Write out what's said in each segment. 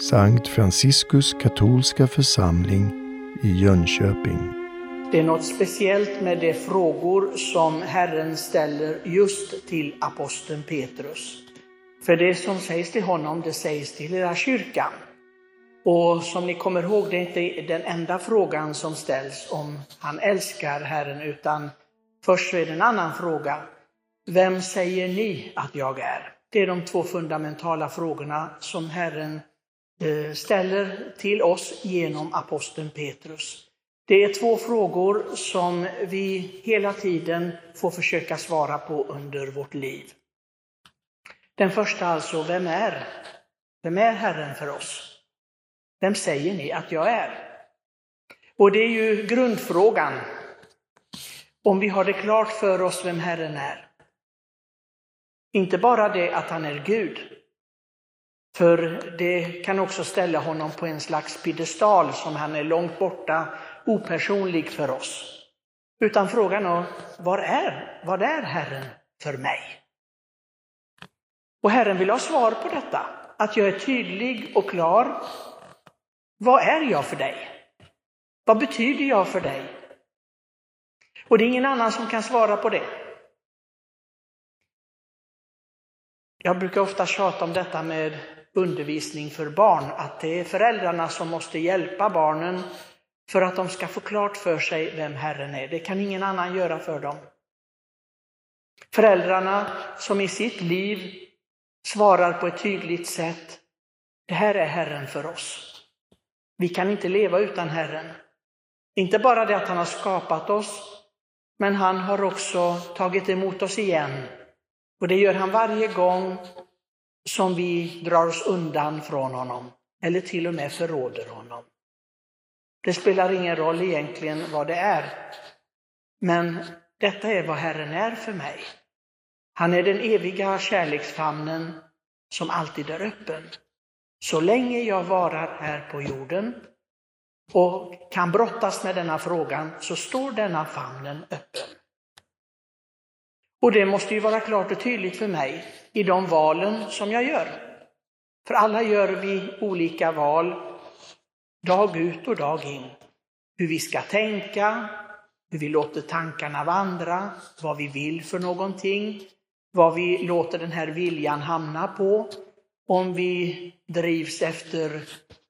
Sankt Franciskus katolska församling i Jönköping. Det är något speciellt med de frågor som Herren ställer just till aposteln Petrus. För det som sägs till honom, det sägs till hela kyrkan. Och som ni kommer ihåg, det är inte den enda frågan som ställs om han älskar Herren, utan först så är det en annan fråga. Vem säger ni att jag är? Det är de två fundamentala frågorna som Herren Eh, ställer till oss genom aposteln Petrus. Det är två frågor som vi hela tiden får försöka svara på under vårt liv. Den första alltså, vem är? Vem är Herren för oss? Vem säger ni att jag är? Och det är ju grundfrågan. Om vi har det klart för oss vem Herren är. Inte bara det att han är Gud, för det kan också ställa honom på en slags piedestal som han är långt borta, opersonlig för oss. Utan frågan är, var är, vad är Herren för mig? Och Herren vill ha svar på detta, att jag är tydlig och klar. Vad är jag för dig? Vad betyder jag för dig? Och det är ingen annan som kan svara på det. Jag brukar ofta tjata om detta med undervisning för barn, att det är föräldrarna som måste hjälpa barnen för att de ska få klart för sig vem Herren är. Det kan ingen annan göra för dem. Föräldrarna som i sitt liv svarar på ett tydligt sätt, det här är Herren för oss. Vi kan inte leva utan Herren. Inte bara det att han har skapat oss, men han har också tagit emot oss igen. Och det gör han varje gång som vi drar oss undan från honom, eller till och med förråder honom. Det spelar ingen roll egentligen vad det är. Men detta är vad Herren är för mig. Han är den eviga kärleksfamnen som alltid är öppen. Så länge jag varar här på jorden och kan brottas med denna frågan så står denna famnen öppen. Och det måste ju vara klart och tydligt för mig i de valen som jag gör. För alla gör vi olika val dag ut och dag in. Hur vi ska tänka, hur vi låter tankarna vandra, vad vi vill för någonting, vad vi låter den här viljan hamna på, om vi drivs efter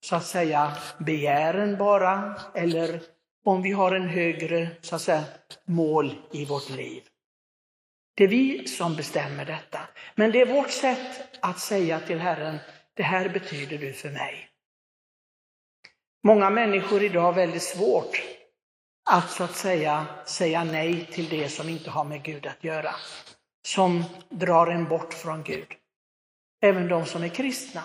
så att säga begären bara, eller om vi har en högre så att säga, mål i vårt liv. Det är vi som bestämmer detta. Men det är vårt sätt att säga till Herren, det här betyder du för mig. Många människor idag har väldigt svårt att så att säga säga nej till det som inte har med Gud att göra. Som drar en bort från Gud. Även de som är kristna.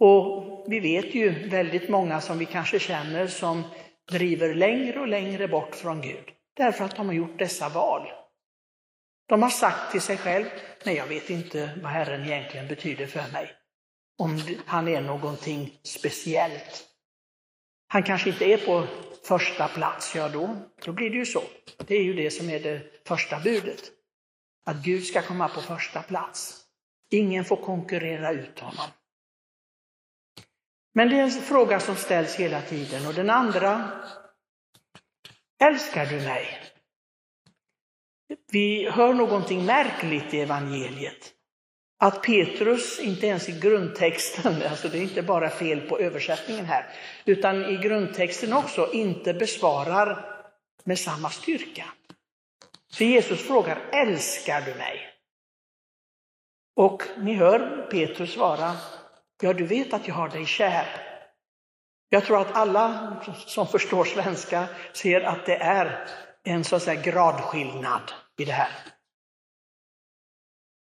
Och vi vet ju väldigt många som vi kanske känner som driver längre och längre bort från Gud. Därför att de har gjort dessa val. De har sagt till sig själv, nej jag vet inte vad Herren egentligen betyder för mig. Om han är någonting speciellt. Han kanske inte är på första plats, ja då, då blir det ju så. Det är ju det som är det första budet. Att Gud ska komma på första plats. Ingen får konkurrera ut honom. Men det är en fråga som ställs hela tiden. Och den andra, älskar du mig? Vi hör någonting märkligt i evangeliet. Att Petrus inte ens i grundtexten, alltså det är inte bara fel på översättningen här, utan i grundtexten också inte besvarar med samma styrka. För Jesus frågar, älskar du mig? Och ni hör Petrus svara, ja du vet att jag har dig kär. Jag tror att alla som förstår svenska ser att det är en så att säga gradskillnad i det här.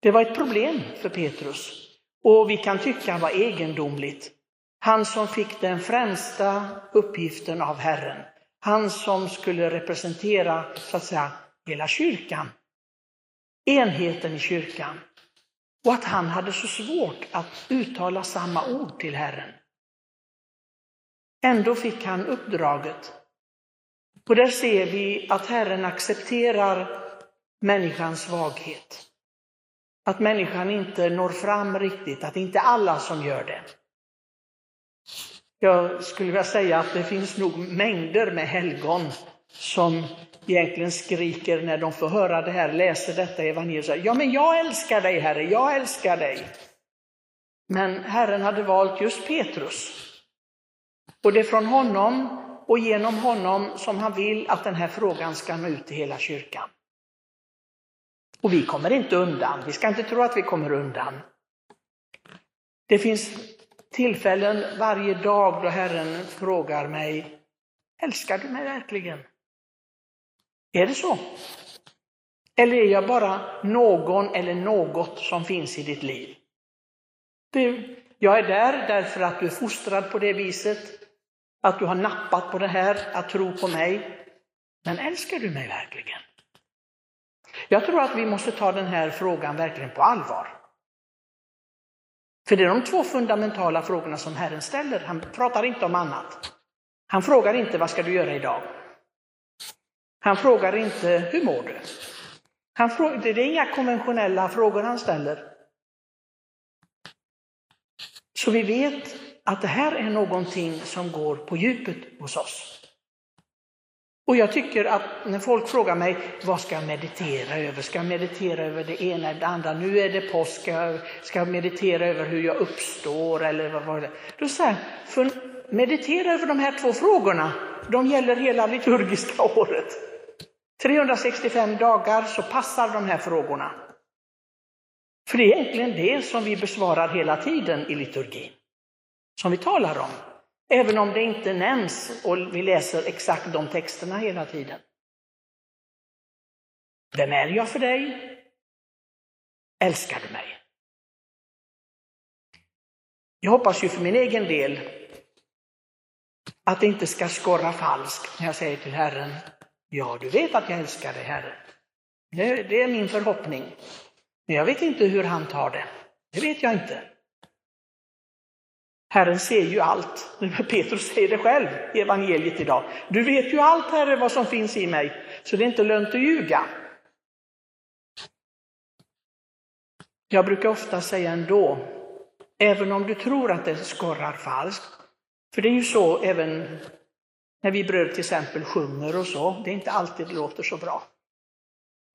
Det var ett problem för Petrus och vi kan tycka var egendomligt. Han som fick den främsta uppgiften av Herren, han som skulle representera så att säga hela kyrkan, enheten i kyrkan. Och att han hade så svårt att uttala samma ord till Herren. Ändå fick han uppdraget. Och där ser vi att Herren accepterar människans svaghet. Att människan inte når fram riktigt, att det inte är alla som gör det. Jag skulle vilja säga att det finns nog mängder med helgon som egentligen skriker när de får höra det här, läser detta evangelium. Ja, men jag älskar dig Herre, jag älskar dig. Men Herren hade valt just Petrus. Och det är från honom och genom honom som han vill att den här frågan ska nå ut till hela kyrkan. Och vi kommer inte undan, vi ska inte tro att vi kommer undan. Det finns tillfällen varje dag då Herren frågar mig, älskar du mig verkligen? Är det så? Eller är jag bara någon eller något som finns i ditt liv? Du, jag är där därför att du är fostrad på det viset, att du har nappat på det här, att tro på mig. Men älskar du mig verkligen? Jag tror att vi måste ta den här frågan verkligen på allvar. För det är de två fundamentala frågorna som Herren ställer. Han pratar inte om annat. Han frågar inte vad ska du göra idag? Han frågar inte hur mår du? Han frågar, det är inga konventionella frågor han ställer. Så vi vet att det här är någonting som går på djupet hos oss. Och jag tycker att när folk frågar mig, vad ska jag meditera över? Ska jag meditera över det ena eller det andra? Nu är det påsk, ska jag, ska jag meditera över hur jag uppstår? Eller vad var det? Då säger jag, meditera över de här två frågorna. De gäller hela liturgiska året. 365 dagar så passar de här frågorna. För det är egentligen det som vi besvarar hela tiden i liturgin. Som vi talar om. Även om det inte nämns och vi läser exakt de texterna hela tiden. Vem är jag för dig? Älskar du mig? Jag hoppas ju för min egen del att det inte ska skorra falskt när jag säger till Herren, ja du vet att jag älskar dig Herre. Det är min förhoppning. Men jag vet inte hur han tar det. Det vet jag inte. Herren ser ju allt. Petrus säger det själv i evangeliet idag. Du vet ju allt Herre vad som finns i mig, så det är inte lönt att ljuga. Jag brukar ofta säga ändå, även om du tror att det skorrar falskt, för det är ju så även när vi bröder till exempel sjunger och så, det är inte alltid det låter så bra.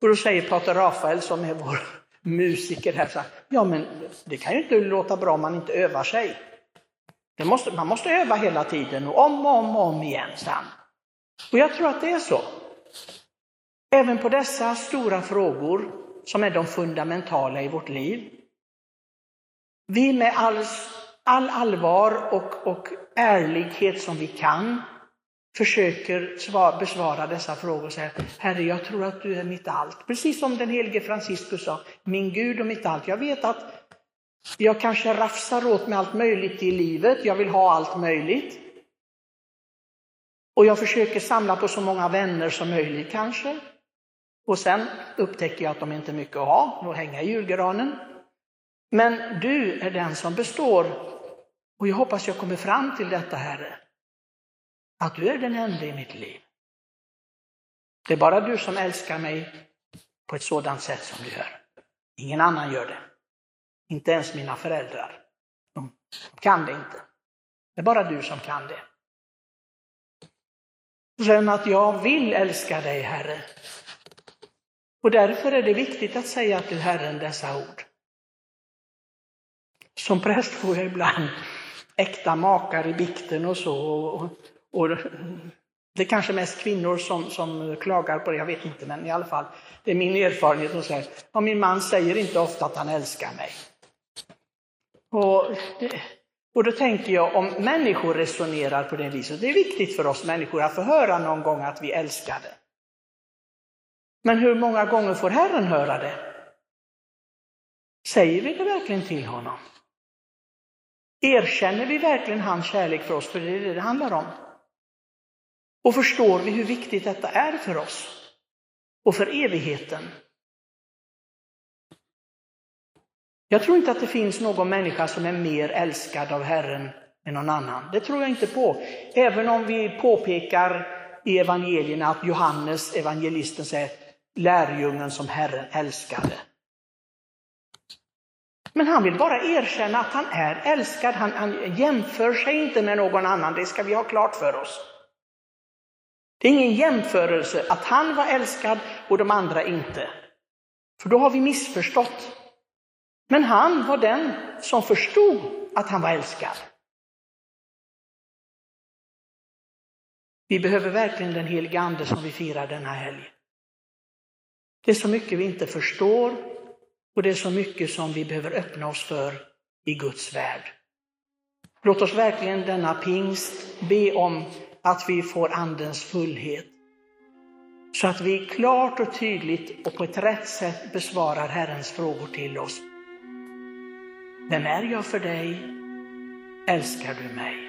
Och då säger Pater Rafael som är vår musiker här, så här, ja men det kan ju inte låta bra om man inte övar sig. Måste, man måste öva hela tiden och om och om och om igen. Sen. Och jag tror att det är så. Även på dessa stora frågor som är de fundamentala i vårt liv. Vi med all, all allvar och, och ärlighet som vi kan försöker svar, besvara dessa frågor och säga, Herre, jag tror att du är mitt allt. Precis som den helige Franciscus sa, min Gud och mitt allt. Jag vet att jag kanske rafsar åt mig allt möjligt i livet, jag vill ha allt möjligt. Och jag försöker samla på så många vänner som möjligt kanske. Och sen upptäcker jag att de inte är mycket att ha, då hänger jag i julgranen. Men du är den som består. Och jag hoppas jag kommer fram till detta, Herre. Att du är den enda i mitt liv. Det är bara du som älskar mig på ett sådant sätt som du gör. Ingen annan gör det. Inte ens mina föräldrar. De kan det inte. Det är bara du som kan det. Sen att jag vill älska dig, Herre. Och därför är det viktigt att säga till Herren dessa ord. Som präst får jag ibland äkta makar i bikten och så. Och, och det är kanske mest kvinnor som, som klagar på det, jag vet inte, men i alla fall, det är min erfarenhet. Och ja, min man säger inte ofta att han älskar mig. Och, och då tänker jag om människor resonerar på det viset, det är viktigt för oss människor att få höra någon gång att vi älskar det. Men hur många gånger får Herren höra det? Säger vi det verkligen till honom? Erkänner vi verkligen hans kärlek för oss? För det är det det handlar om. Och förstår vi hur viktigt detta är för oss och för evigheten? Jag tror inte att det finns någon människa som är mer älskad av Herren än någon annan. Det tror jag inte på. Även om vi påpekar i evangelierna att Johannes, evangelisten, säger lärjungen som Herren älskade. Men han vill bara erkänna att han är älskad. Han, han jämför sig inte med någon annan, det ska vi ha klart för oss. Det är ingen jämförelse att han var älskad och de andra inte. För då har vi missförstått. Men han var den som förstod att han var älskad. Vi behöver verkligen den heliga Ande som vi firar denna helg. Det är så mycket vi inte förstår och det är så mycket som vi behöver öppna oss för i Guds värld. Låt oss verkligen denna pingst be om att vi får Andens fullhet. Så att vi klart och tydligt och på ett rätt sätt besvarar Herrens frågor till oss. Vem är jag för dig? Älskar du mig?